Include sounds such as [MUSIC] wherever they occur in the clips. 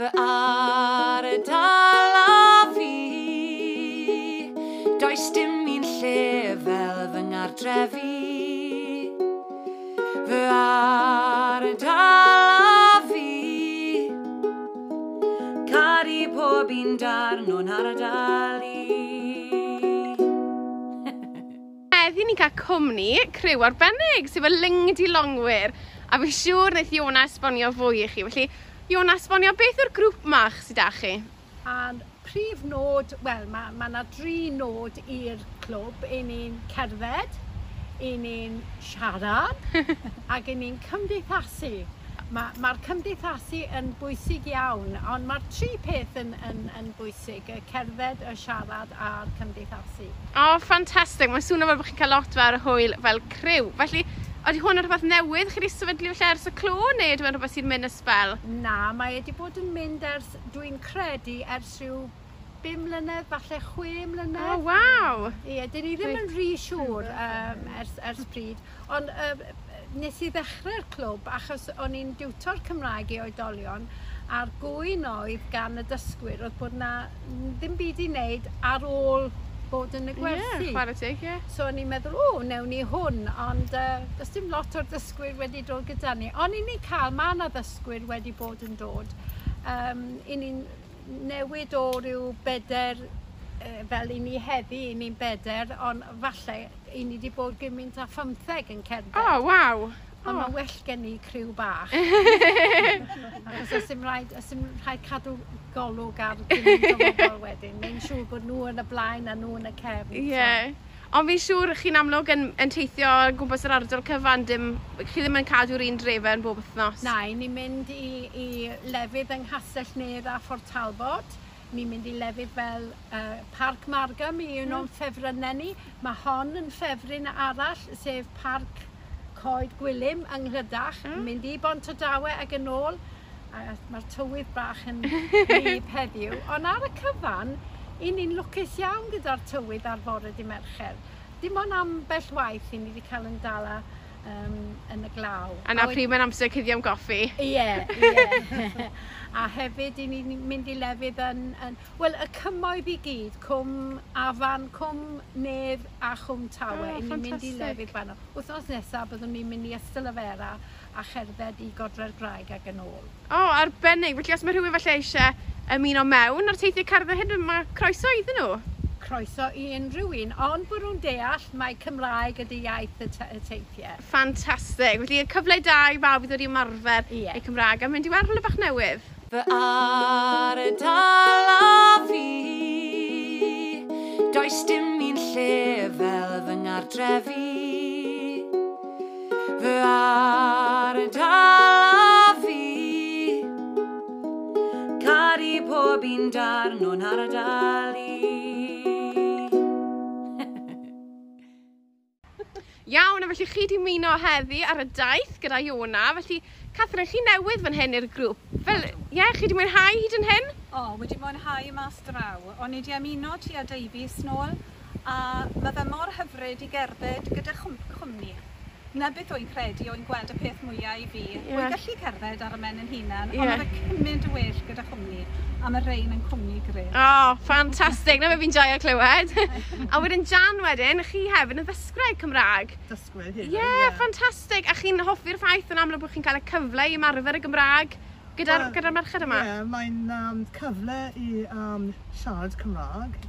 Fy ardal a fi. Does dim un lle fel fy ngardrefi. Fy ardal a fi. Cari pob un darn o'n ardal i heddi ni'n cael cwmni criw arbennig sef y lingdi longwyr. A fi'n siŵr wnaeth Iona esbonio fwy i chi. Felly, Iona, esbonio beth yw'r grŵp mach sydd â chi? A'r prif nod, wel, mae ma yna dri nod i'r clwb. Un i'n cerdded, un i'n siarad [LAUGHS] ac un i'n cymdeithasu. Mae'r ma, ma cymdeithasu yn bwysig iawn, ond mae'r tri peth yn, yn, yn bwysig, y cerdded, y siarad a'r cymdeithasu. O, oh, ffantastig. Mae'n swnio fel bod chi'n cael lot fel hwyl fel criw. Felly, Ydy hwn yn rhywbeth newydd? Chi wedi sefydlu felly ers y clw neu dwi'n rhywbeth sy'n mynd y sbel? Na, mae wedi bod yn mynd ers, dwi'n credu, ers rhyw 5 mlynedd, falle 6 mlynedd. O, oh, waw! Ie, dyn ni ddim yn rhy siŵr um, ers, ers pryd. Ond um, nes i ddechrau'r clwb achos o'n i'n diwtor Cymraeg i oedolion a'r gwy'n oedd gan y dysgwyr oedd bod na ddim byd i wneud ar ôl bod yn y gwerthu. Ie, chwarae teg, ie. So o'n i'n meddwl, o, newn ni hwn, ond uh, does dim lot o'r ddysgwyr wedi dod gyda ni. Ond i ni cael, mae yna ddysgwyr wedi bod yn dod. Um, I ni'n newid o ryw beder, uh, fel i ni heddi, i ni'n beder, ond falle i ni wedi bod gymaint a 15 yn cerdded. O, oh, waw! Ond mae well gen i criw bach. [LAUGHS] Achos os ym rhaid, os ym rhaid cadw golwg ar gymaint o bobl wedyn, mae'n siŵr bod nhw yn y blaen a nhw yn y cefn. Ie. Yeah. So. Ond fi'n siŵr chi'n amlwg yn, yn teithio gwmpas yr ardal cyfan, dim, chi ddim yn cadw'r un drefau yn bob wythnos? Na, ni'n mynd i, i lefydd yng Nghasell Nedd a Fort Talbot. Ni'n mynd i lefydd fel uh, Parc Margam i un o'n mm. ffefrynnau ni. Mae hon yn ffefryn arall, sef Parc coed gwylym yng Nghlydach, mm. mynd i bont o dawe ac yn ôl, a mae'r tywydd bach yn [LAUGHS] gwlyb heddiw. Ond ar y cyfan, i ni'n lwcus iawn gyda'r tywydd ar fore di mercher. Dim ond ambell waith i ni wedi cael yn dala um, yn y glaw. A na pryd mae'n amser cyddi am goffi. Ie, yeah, ie. Yeah. [LAUGHS] a hefyd i ni'n mynd i lefydd yn, yn wel, y cymoedd i gyd, cwm afan, cwm nef a chwm tawe, oh, i ni'n mynd i lefydd fanno. Wthnos nesaf byddwn ni'n mynd i Ystalyfera a cherdded i Godre'r Graig ac yn ôl. O, oh, arbennig. Felly os mae rhywun falle eisiau ymuno mewn ar teithio cerdded hyn, mae croeso iddyn nhw? croeso i unrhyw un, ond bod nhw'n deall mae Cymraeg ydy iaith y, y teithiau. Ffantastig. Felly, y cyfle da i bawb i ddod i ymarfer yeah. eu Cymraeg a mynd i weld werth bach newydd. Fy ardal a fi. Does dim un lle fel fy ngardrefi. Fy ardal a fi. Cari pob un darn o'n ardal Iawn, a felly chi di muno heddi ar y daith gyda Iona, felly Catherine, chi newydd fan hyn i'r grŵp. Fel, ie, yeah, chi wedi mwynhau hyd yn hyn? O, oh, wedi mwynhau mas draw. O'n i wedi ymuno tu a Davies nôl a mae fe mor hyfryd i gerdded gyda chwm cwmni na beth o'n credu o'n gweld y peth mwyaf i fi. Yeah. O'n gallu cerdded ar y men yn hunan, yeah. ond oedd y cymryd y well gyda chwmni, a mae rhain yn cwmni greu. O, oh, ffantastig, na fe fi'n joio clywed. a wedyn Jan wedyn, chi hefyd yn ddysgwraeg Cymraeg. Dysgwraeg hefyd, ie. Yeah, yeah. ffantastig, a chi'n hoffi'r ffaith yn amlwg bod chi'n cael y cyfle i ymarfer y Gymraeg gyda'r gyda merched yma? Ie, yeah, mae'n um, cyfle i um, siarad Cymraeg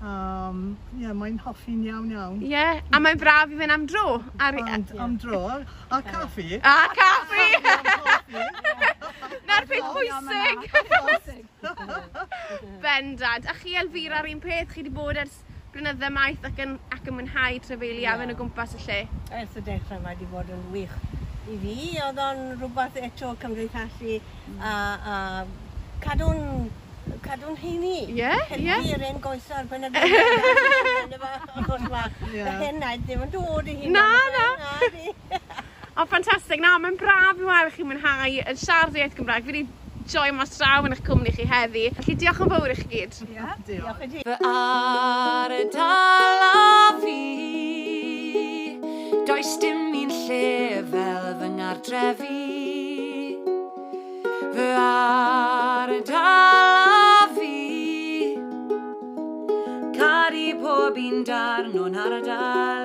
Um, yeah, mae'n hoffi'n iawn iawn. Ie, yeah, a mae'n braf i fynd am dro. Ar... And, am dro, a caffi. A caffi! [LAUGHS] Na'r peth pwysig! [LAUGHS] Bendad. A chi Elfira, ar un peth, chi wedi bod ers blynydde maith ac yn, ac yn mwynhau trefeili yeah. yn o gwmpas y lle? Ers y dechrau mae wedi bod yn wych i fi. Oedd o'n rhywbeth eto cymdeithasu a, a cadw'n cadw'n heini. Ie, ie. Hynny'r un goesio ar ben y [LAUGHS] Hyn ddim yn dod i hyn. Na, na. [LAUGHS] O, ffantastig. Na, mae'n braf i weld chi mwynhau yn siarad iaith Gymraeg. Fi wedi joio mas draw yn eich cwmni chi heddi. Felly diolch yn fawr i chi gyd. Ie, diolch. Diolch i ti. Fy ar y dalaf andar non ardar.